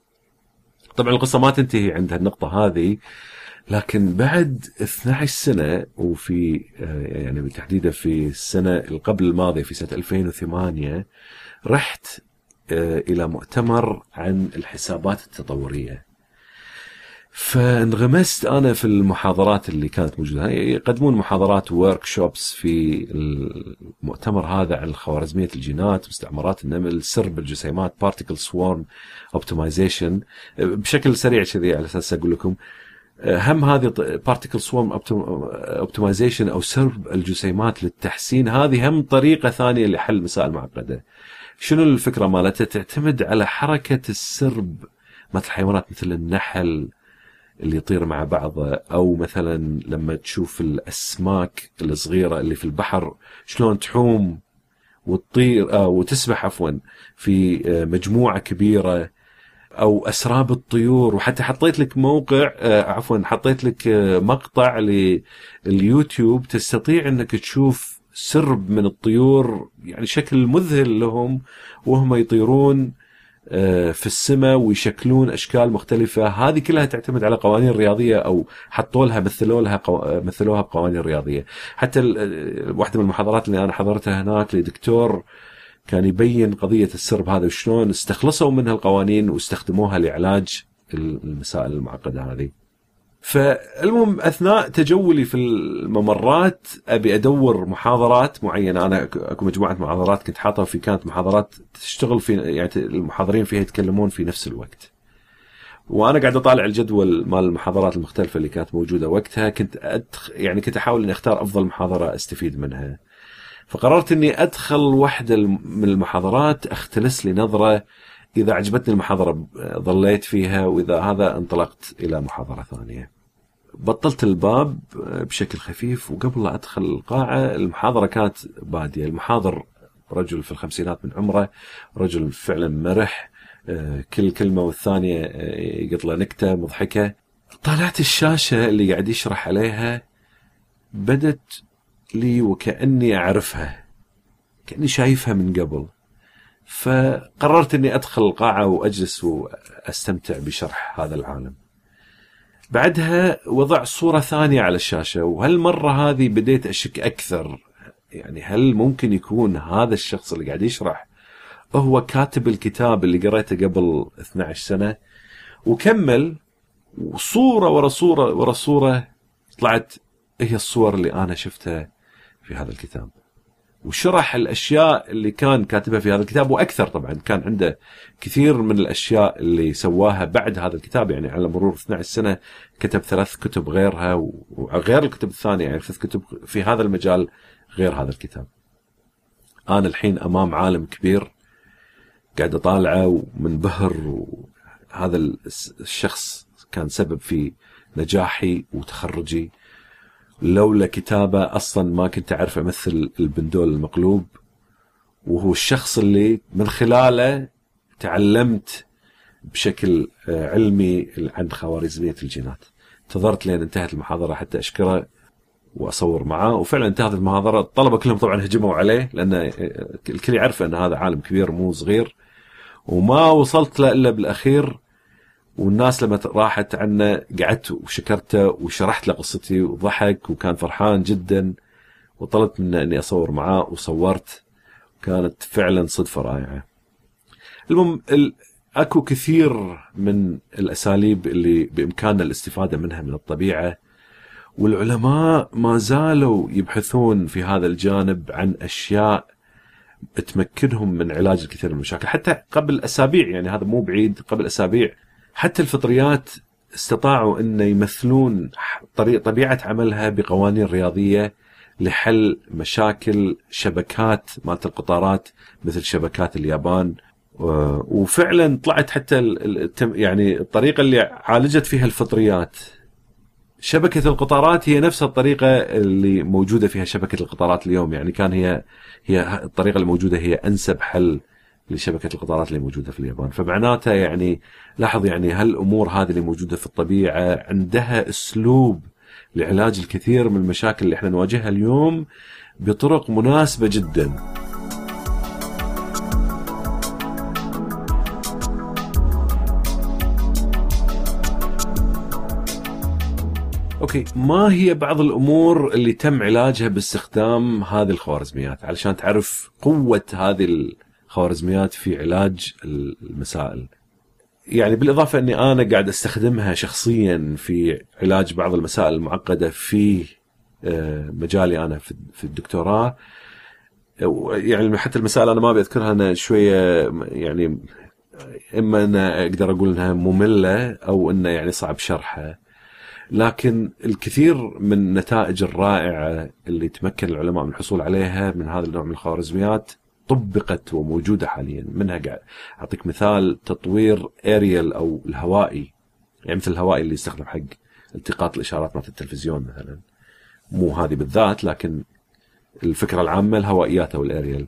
طبعا القصة ما تنتهي عند هالنقطة هذه لكن بعد 12 سنة وفي يعني بالتحديد في السنة قبل الماضية في سنة 2008 رحت آه، إلى مؤتمر عن الحسابات التطورية. فانغمست أنا في المحاضرات اللي كانت موجودة. يقدمون محاضرات workshops في المؤتمر هذا عن خوارزميه الجينات مستعمرات النمل سرب الجسيمات particle swarm optimization بشكل سريع كذي على أساس أقول لكم هم هذه particle swarm optimization أو سرب الجسيمات للتحسين هذه هم طريقة ثانية لحل مسائل معقدة. شنو الفكرة مالتها؟ تعتمد على حركة السرب مثل الحيوانات مثل النحل اللي يطير مع بعضه أو مثلا لما تشوف الأسماك الصغيرة اللي في البحر شلون تحوم وتطير آه وتسبح عفوا في آه مجموعة كبيرة أو أسراب الطيور. وحتى حطيت لك موقع آه عفوا حطيت لك آه مقطع لليوتيوب تستطيع إنك تشوف سرب من الطيور يعني شكل مذهل لهم وهم يطيرون. في السماء ويشكلون أشكال مختلفة. هذه كلها تعتمد على قوانين رياضية أو حطوا لها مثلوا لها قو... مثلوها بقوانين رياضية. حتى ال... واحدة من المحاضرات اللي أنا حضرتها هناك لدكتور كان يبين قضية السرب هذا وشلون استخلصوا منها القوانين واستخدموها لعلاج المسائل المعقدة هذه. فالمهم أثناء تجولي في الممرات أبي أدور محاضرات معينة أنا أكو مجموعة محاضرات كنت حاطها في كانت محاضرات تشتغل في يعني المحاضرين فيها يتكلمون في نفس الوقت. وأنا قاعد أطالع الجدول مال المحاضرات المختلفة اللي كانت موجودة وقتها كنت أدخ يعني كنت أحاول إني أختار أفضل محاضرة أستفيد منها. فقررت إني أدخل واحدة من المحاضرات أختلس لي نظرة إذا عجبتني المحاضرة ظليت فيها وإذا هذا انطلقت إلى محاضرة ثانية. بطلت الباب بشكل خفيف وقبل لا أدخل القاعة المحاضرة كانت بادية، المحاضر رجل في الخمسينات من عمره، رجل فعلا مرح آه، كل كلمة والثانية آه، يقط له نكتة مضحكة. طالعت الشاشة اللي قاعد يشرح عليها بدت لي وكأني أعرفها كأني شايفها من قبل. فقررت إني أدخل القاعة وأجلس وأستمتع بشرح هذا العالم. بعدها وضع صورة ثانية على الشاشة وهالمرة هذه بديت أشك أكثر. يعني هل ممكن يكون هذا الشخص اللي قاعد يشرح هو كاتب الكتاب اللي قريته قبل 12 سنة؟ وكمل وصورة ورا صورة ورا صورة طلعت هي الصور اللي أنا شفتها في هذا الكتاب. وشرح الأشياء اللي كان كاتبها في هذا الكتاب وأكثر طبعا كان عنده كثير من الأشياء اللي سواها بعد هذا الكتاب يعني على مرور 12 سنة كتب ثلاث كتب غيرها وغير الكتب الثانية يعني ثلاث كتب في هذا المجال غير هذا الكتاب. أنا الحين أمام عالم كبير قاعد أطالعه ومنبهر وهذا الشخص كان سبب في نجاحي وتخرجي لولا كتابة أصلا ما كنت أعرف أمثل البندول المقلوب وهو الشخص اللي من خلاله تعلمت بشكل آه، علمي عن خوارزمية الجينات. انتظرت لين انتهت المحاضرة حتى أشكره وأصور معاه وفعلا انتهت المحاضرة الطلبة كلهم طبعا هجموا عليه لأن آه، الكل يعرف أن هذا عالم كبير مو صغير وما وصلت له إلا بالأخير والناس لما راحت عنه قعدت وشكرته وشرحت له قصتي وضحك وكان فرحان جدا. وطلبت منه إني أصور معاه وصورت. كانت فعلا صدفة رائعة. المهم أكو كثير من الأساليب اللي بإمكاننا الاستفادة منها من الطبيعة. والعلماء ما زالوا يبحثون في هذا الجانب عن أشياء تمكنهم من علاج الكثير من المشاكل. حتى قبل أسابيع يعني هذا مو بعيد قبل أسابيع حتى الفطريات استطاعوا أن يمثلون طبيعة عملها بقوانين رياضية لحل مشاكل شبكات مالت القطارات مثل شبكات اليابان وفعلا طلعت حتى يعني الطريقة اللي عالجت فيها الفطريات. شبكة القطارات هي نفس الطريقة اللي موجودة فيها شبكة القطارات اليوم يعني كان هي هي الطريقة الموجودة هي أنسب حل لشبكة القطارات اللي موجودة في اليابان. فمعناته يعني لاحظ يعني هالأمور هذه اللي موجودة في الطبيعة عندها أسلوب لعلاج الكثير من المشاكل اللي إحنا نواجهها اليوم بطرق مناسبة جدا. أوكي ما هي بعض الأمور اللي تم علاجها باستخدام هذه الخوارزميات؟ علشان تعرف قوة هذه الخوارزميات في علاج المسائل. يعني بالإضافة أني أنا قاعد أستخدمها شخصيا في علاج بعض المسائل المعقدة في آه، مجالي أنا في الدكتوراه. يعني حتى المسائل أنا ما أبي أذكرها أنا شوية يعني إما أنا أقدر أقول إنها مملة أو انه يعني صعب شرحها. لكن الكثير من النتائج الرائعة اللي تمكن العلماء من الحصول عليها من هذا النوع من الخوارزميات طبقت وموجودة حاليا. منها قاعد. أعطيك مثال تطوير اريال أو الهوائي. يعني مثل الهوائي اللي يستخدم حق التقاط الإشارات مالت التلفزيون مثلا. مو هذه بالذات لكن الفكرة العامة الهوائيات أو الاريال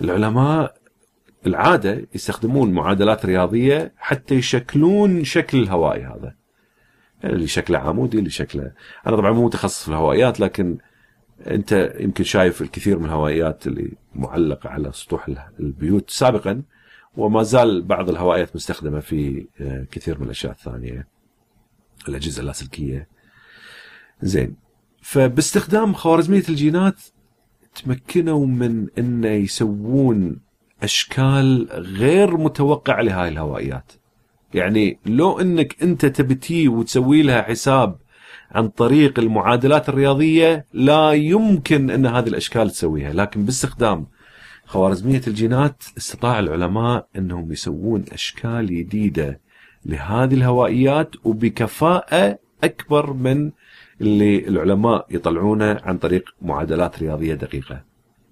العلماء العادة يستخدمون معادلات رياضية حتى يشكلون شكل الهوائي هذا. اللي شكله عمودي اللي شكله أنا طبعا مو متخصص في الهوائيات لكن أنت يمكن شايف الكثير من الهوائيات اللي معلقة على سطوح البيوت. سابقا وما زال بعض الهوائيات مستخدمة في آه، كثير من الأشياء الثانية. الأجهزة اللاسلكية. زين. فباستخدام خوارزمية الجينات تمكنوا من انه يسوون أشكال غير متوقعة لهاي الهوائيات يعني لو أنك أنت تبتي وتسوي لها حساب عن طريق المعادلات الرياضية لا يمكن أن هذه الأشكال تسويها لكن باستخدام خوارزمية الجينات استطاع العلماء أنهم يسوون أشكال جديدة لهذه الهوائيات وبكفاءة أكبر من اللي العلماء يطلعونه عن طريق معادلات رياضية دقيقة.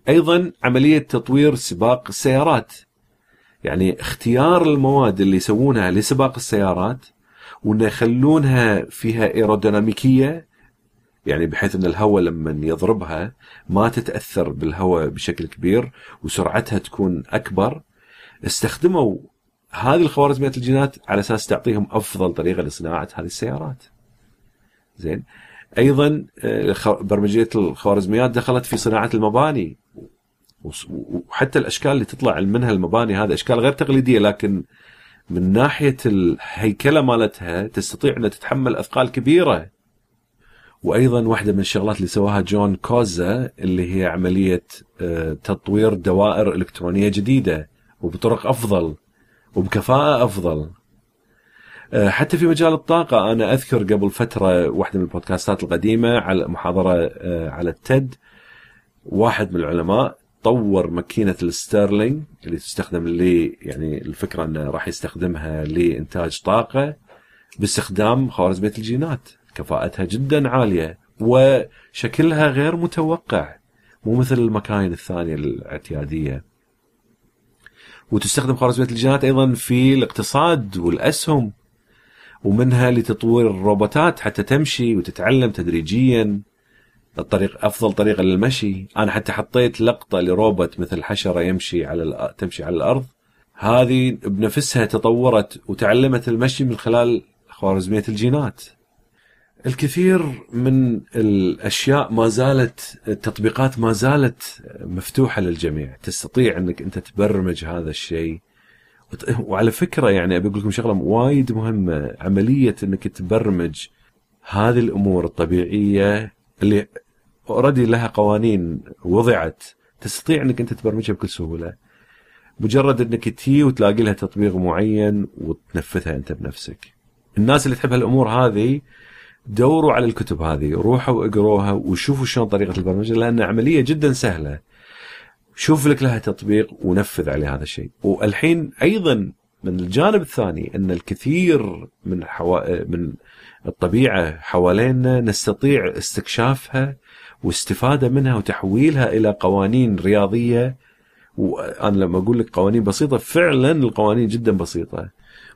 أيضا عملية تطوير سباق السيارات يعني اختيار المواد اللي يسوونها لسباق السيارات وإن يخلونها فيها ايروديناميكيه يعني بحيث إن الهواء لما يضربها ما تتأثر بالهواء بشكل كبير وسرعتها تكون أكبر. استخدموا هذه الخوارزميات الجينات على أساس تعطيهم أفضل طريقة لصناعة هذه السيارات. زين. أيضا آه، برمجية الخوارزميات دخلت في صناعة المباني. وحتى الأشكال اللي تطلع منها المباني هذه أشكال غير تقليدية لكن من ناحية الهيكلة مالتها تستطيع انها تتحمل أثقال كبيرة. وأيضا واحدة من الشغلات اللي سواها جون كوزا اللي هي عملية آه، تطوير دوائر إلكترونية جديدة وبطرق أفضل وبكفاءة أفضل. آه، حتى في مجال الطاقة أنا أذكر قبل فترة واحدة من البودكاستات القديمة على محاضرة آه، على ال TED واحد من العلماء طور ماكينة ال Stirling اللي تستخدم ل يعني الفكرة أنه راح يستخدمها لإنتاج طاقة باستخدام خوارزمية الجينات. كفاءتها جدا عالية وشكلها غير متوقع مو مثل المكاين الثانية الإعتيادية. وتستخدم خوارزمية الجينات أيضا في الاقتصاد والأسهم ومنها لتطوير الروبوتات حتى تمشي وتتعلم تدريجيا. الطريق أفضل طريقة للمشي. أنا حتى حطيت لقطة لروبوت مثل حشرة يمشي على تمشي على الأرض. هذه بنفسها تطورت وتعلمت المشي من خلال خوارزمية الجينات. الكثير من الأشياء ما زالت التطبيقات ما زالت مفتوحة للجميع. تستطيع أنك أنت تبرمج هذا الشيء. وعلى فكرة يعني أبي أقول لكم شغلة وايد مهمة. عملية أنك تبرمج هذه الأمور الطبيعية اللي أوريدي لها قوانين وضعت تستطيع إنك أنت تبرمجها بكل سهولة. مجرد إنك تي وتلاقي لها تطبيق معين وتنفذها أنت بنفسك. الناس اللي تحب هالأمور هذه دوروا على الكتب هذه روحوا اقروها وشوفوا شلون طريقة البرمجة لأن عملية جدا سهلة. شوف لك لها تطبيق ونفذ عليه هذا الشيء. والحين أيضا من الجانب الثاني أن الكثير من حوا... من الطبيعة حوالينا نستطيع استكشافها واستفادة منها وتحويلها إلى قوانين رياضية وأنا لما أقول لك قوانين بسيطة فعلا القوانين جدا بسيطة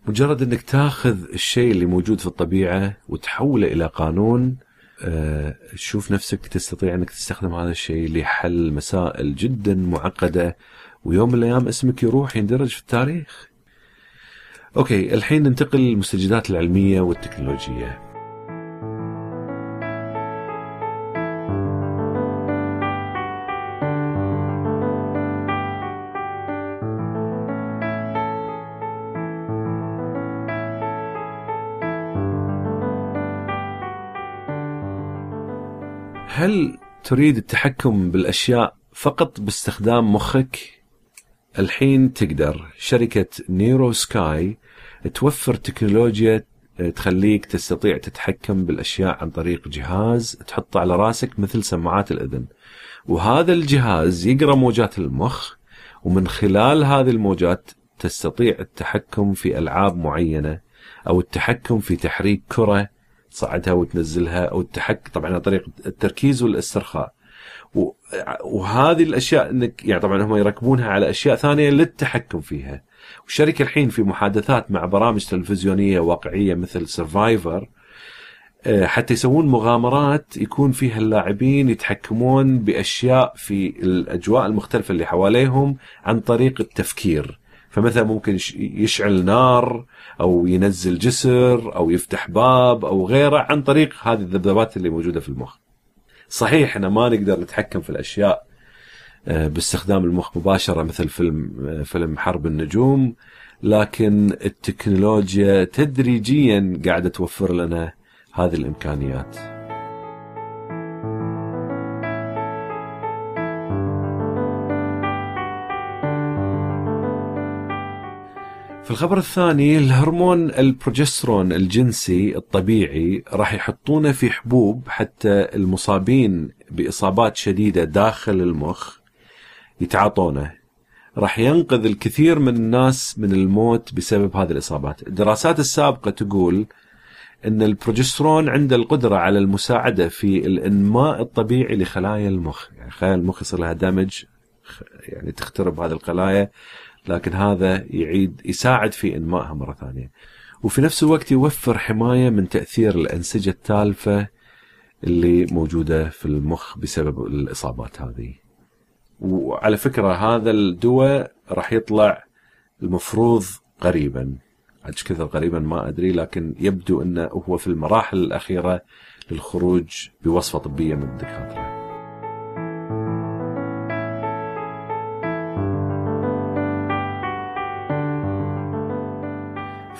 مجرد إنك تاخذ الشيء اللي موجود في الطبيعة وتحوله إلى قانون آه، تشوف نفسك تستطيع إنك تستخدم هذا الشيء لحل مسائل جدا معقدة ويوم من الأيام اسمك يروح يندرج في التاريخ. أوكي الحين ننتقل للمستجدات العلمية والتكنولوجية. تريد التحكم بالأشياء فقط باستخدام مخك؟ الحين تقدر شركة NeuroSky توفر تكنولوجيا تخليك تستطيع تتحكم بالأشياء عن طريق جهاز تحطه على راسك مثل سماعات الأذن. وهذا الجهاز يقرأ موجات المخ ومن خلال هذه الموجات تستطيع التحكم في ألعاب معينة أو التحكم في تحريك كرة تصعدها وتنزلها أو التحك طبعا عن طريق التركيز والاسترخاء. وهذه الأشياء إنك يعني طبعا هم يركبونها على أشياء ثانية للتحكم فيها. والشركة الحين في محادثات مع برامج تلفزيونية واقعية مثل سرفايفر آه، حتى يسوون مغامرات يكون فيها اللاعبين يتحكمون بأشياء في الأجواء المختلفة اللي حواليهم عن طريق التفكير. فمثلا ممكن يشعل نار أو ينزل جسر أو يفتح باب أو غيره عن طريق هذه الذبذبات اللي موجودة في المخ. صحيح إحنا ما نقدر نتحكم في الأشياء آه، باستخدام المخ مباشرة مثل فيلم آه، فيلم حرب النجوم لكن التكنولوجيا تدريجيا قاعدة توفر لنا هذه الإمكانيات. في الخبر الثاني الهرمون البروجسترون الجنسي الطبيعي راح يحطونه في حبوب حتى المصابين بإصابات شديدة داخل المخ يتعاطونه. راح ينقذ الكثير من الناس من الموت بسبب هذه الإصابات. الدراسات السابقة تقول إن البروجسترون عنده القدرة على المساعدة في الإنماء الطبيعي لخلايا المخ. يعني خلايا المخ يصير لها دمج يعني تخترب هذه الخلايا. لكن هذا يعيد يساعد في إنمائها مرة ثانية. وفي نفس الوقت يوفر حماية من تأثير الأنسجة التالفة اللي موجودة في المخ بسبب الإصابات هذه. وعلى فكرة هذا الدواء راح يطلع المفروض قريبا. إيش كثر قريبا ما أدري لكن يبدو إنه هو في المراحل الأخيرة للخروج بوصفة طبية من الدكاترة.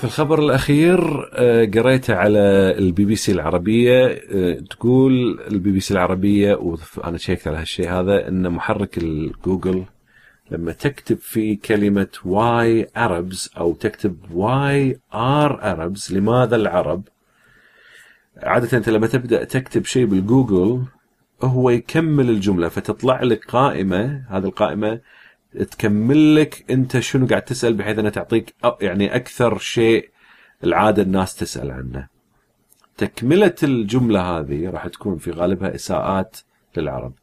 في الخبر الأخير آه، قريته على البي بي سي العربية آه، تقول البي بي سي العربية وأنا شيكت على هالشيء هذا أن محرك الجوجل لما تكتب في كلمة why Arabs أو تكتب why are Arabs لماذا العرب؟ عادة أنت لما تبدأ تكتب شيء بالجوجل هو يكمل الجملة فتطلع لك قائمة هذه القائمة تكمل لك انت شنو قاعد تسأل بحيث انها تعطيك يعني أكثر شيء العادة الناس تسأل عنه. تكملة الجملة هذه راح تكون في غالبها إساءات للعرب.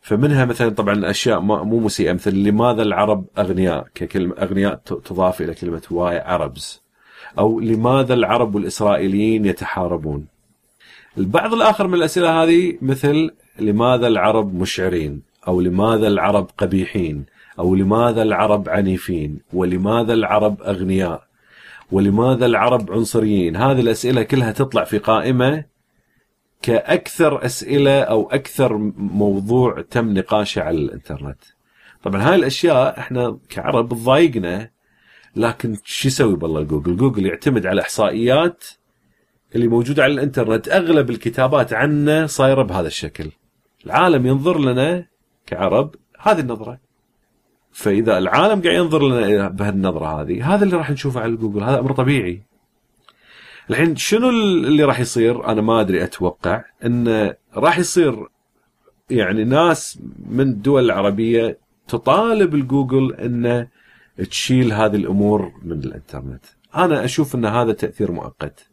فمنها مثلا طبعا أشياء مو مسيئة مثل لماذا العرب أغنياء ككلمه أغنياء تضاف إلى كلمة واي عربز أو لماذا العرب والإسرائيليين يتحاربون. البعض الآخر من الأسئلة هذه مثل لماذا العرب مشعرين أو لماذا العرب قبيحين أو لماذا العرب عنيفين؟ ولماذا العرب أغنياء؟ ولماذا العرب عنصريين؟ هذه الأسئلة كلها تطلع في قائمة كأكثر أسئلة أو أكثر موضوع تم نقاشه على الإنترنت. طبعا هاي الأشياء إحنا كعرب تضايقنا لكن شو يسوي بالله جوجل؟ جوجل يعتمد على إحصائيات اللي موجودة على الإنترنت. أغلب الكتابات عنه صايرة بهذا الشكل. العالم ينظر لنا كعرب هذه النظرة. فإذا العالم قاعد ينظر لنا بهالنظرة هذه هذا اللي راح نشوفه على جوجل هذا أمر طبيعي. الحين شنو اللي راح يصير؟ أنا ما أدري أتوقع انه راح يصير يعني ناس من الدول العربية تطالب الجوجل انه تشيل هذه الأمور من الإنترنت. أنا أشوف إن هذا تأثير مؤقت.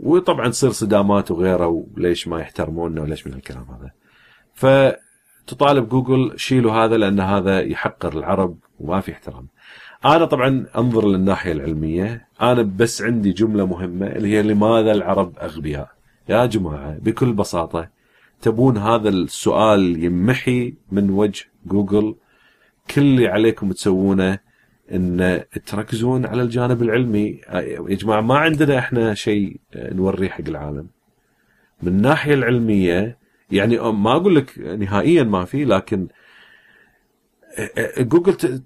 وطبعا تصير صدامات وغيره وليش ما يحترموننا وليش من الكلام هذا. ف تطالب جوجل شيلوا هذا لأن هذا يحقر العرب وما في احترام. أنا طبعا أنظر للناحية العلمية. أنا بس عندي جملة مهمة اللي هي لماذا العرب أغبياء؟ يا جماعة بكل بساطة تبون هذا السؤال يمحي من وجه جوجل. كل اللي عليكم تسوونه إن تركزون على الجانب العلمي. يا جماعة ما عندنا إحنا شيء نوريه حق العالم. من الناحية العلمية يعني ما أقول لك نهائيا ما في لكن جوجل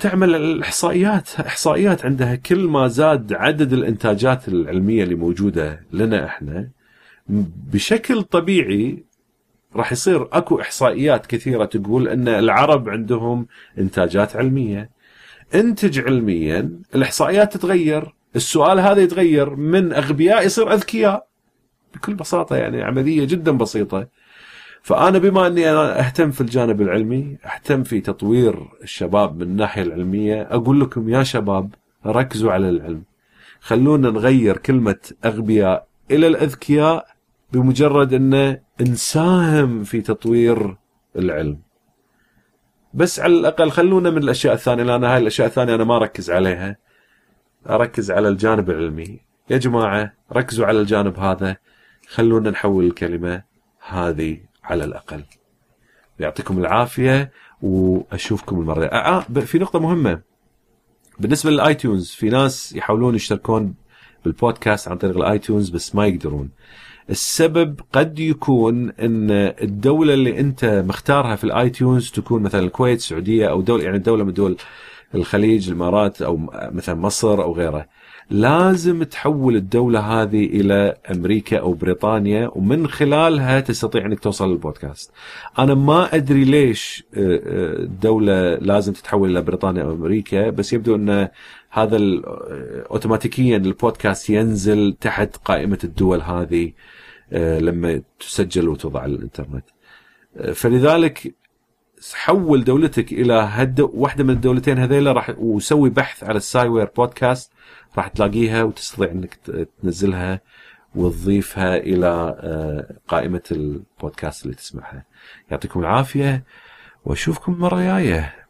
تعمل الإحصائيات إحصائيات عندها كل ما زاد عدد الإنتاجات العلمية اللي موجودة لنا إحنا بشكل طبيعي راح يصير أكو إحصائيات كثيرة تقول إن العرب عندهم إنتاجات علمية. انتج علميا الإحصائيات تتغير السؤال هذا يتغير من أغبياء يصير أذكياء. بكل بساطة يعني عملية جدا بسيطة. فأنا بما أني أنا أهتم في الجانب العلمي أهتم في تطوير الشباب من الناحية العلمية أقول لكم يا شباب ركزوا على العلم. خلونا نغير كلمة أغبياء إلى الأذكياء بمجرد أن نساهم في تطوير العلم. بس على الأقل خلونا من الأشياء الثانية لأن هاي الأشياء الثانية أنا ما أركز عليها. أركز على الجانب العلمي. يا جماعة ركزوا على الجانب هذا. خلونا نحول الكلمة هذه على الأقل. يعطيكم العافية وأشوفكم المرة آه, آه في نقطة مهمة. بالنسبة لل iTunes في ناس يحاولون يشتركون بالبودكاست عن طريق ال iTunes بس ما يقدرون. السبب قد يكون إن الدولة اللي أنت مختارها في ال iTunes تكون مثلا الكويت السعودية أو دولة يعني دوله من دول الخليج الإمارات أو مثلا مصر أو غيره. لازم تحول الدولة هذه إلى أمريكا أو بريطانيا ومن خلالها تستطيع إنك توصل للبودكاست. أنا ما أدري ليش الدولة آه، آه، لازم تتحول إلى بريطانيا أو أمريكا بس يبدو أن هذا آه، اوتوماتيكيا البودكاست ينزل تحت قائمة الدول هذه لما تسجل وتوضع على الإنترنت. فلذلك حول دولتك إلى واحدة من الدولتين هذيلا راح وسوي بحث على الساي وير بودكاست راح تلاقيها وتستطيع إنك تنزلها وتضيفها إلى آه، قائمة البودكاست اللي تسمعها. يعطيكم العافية وأشوفكم مرة جاية.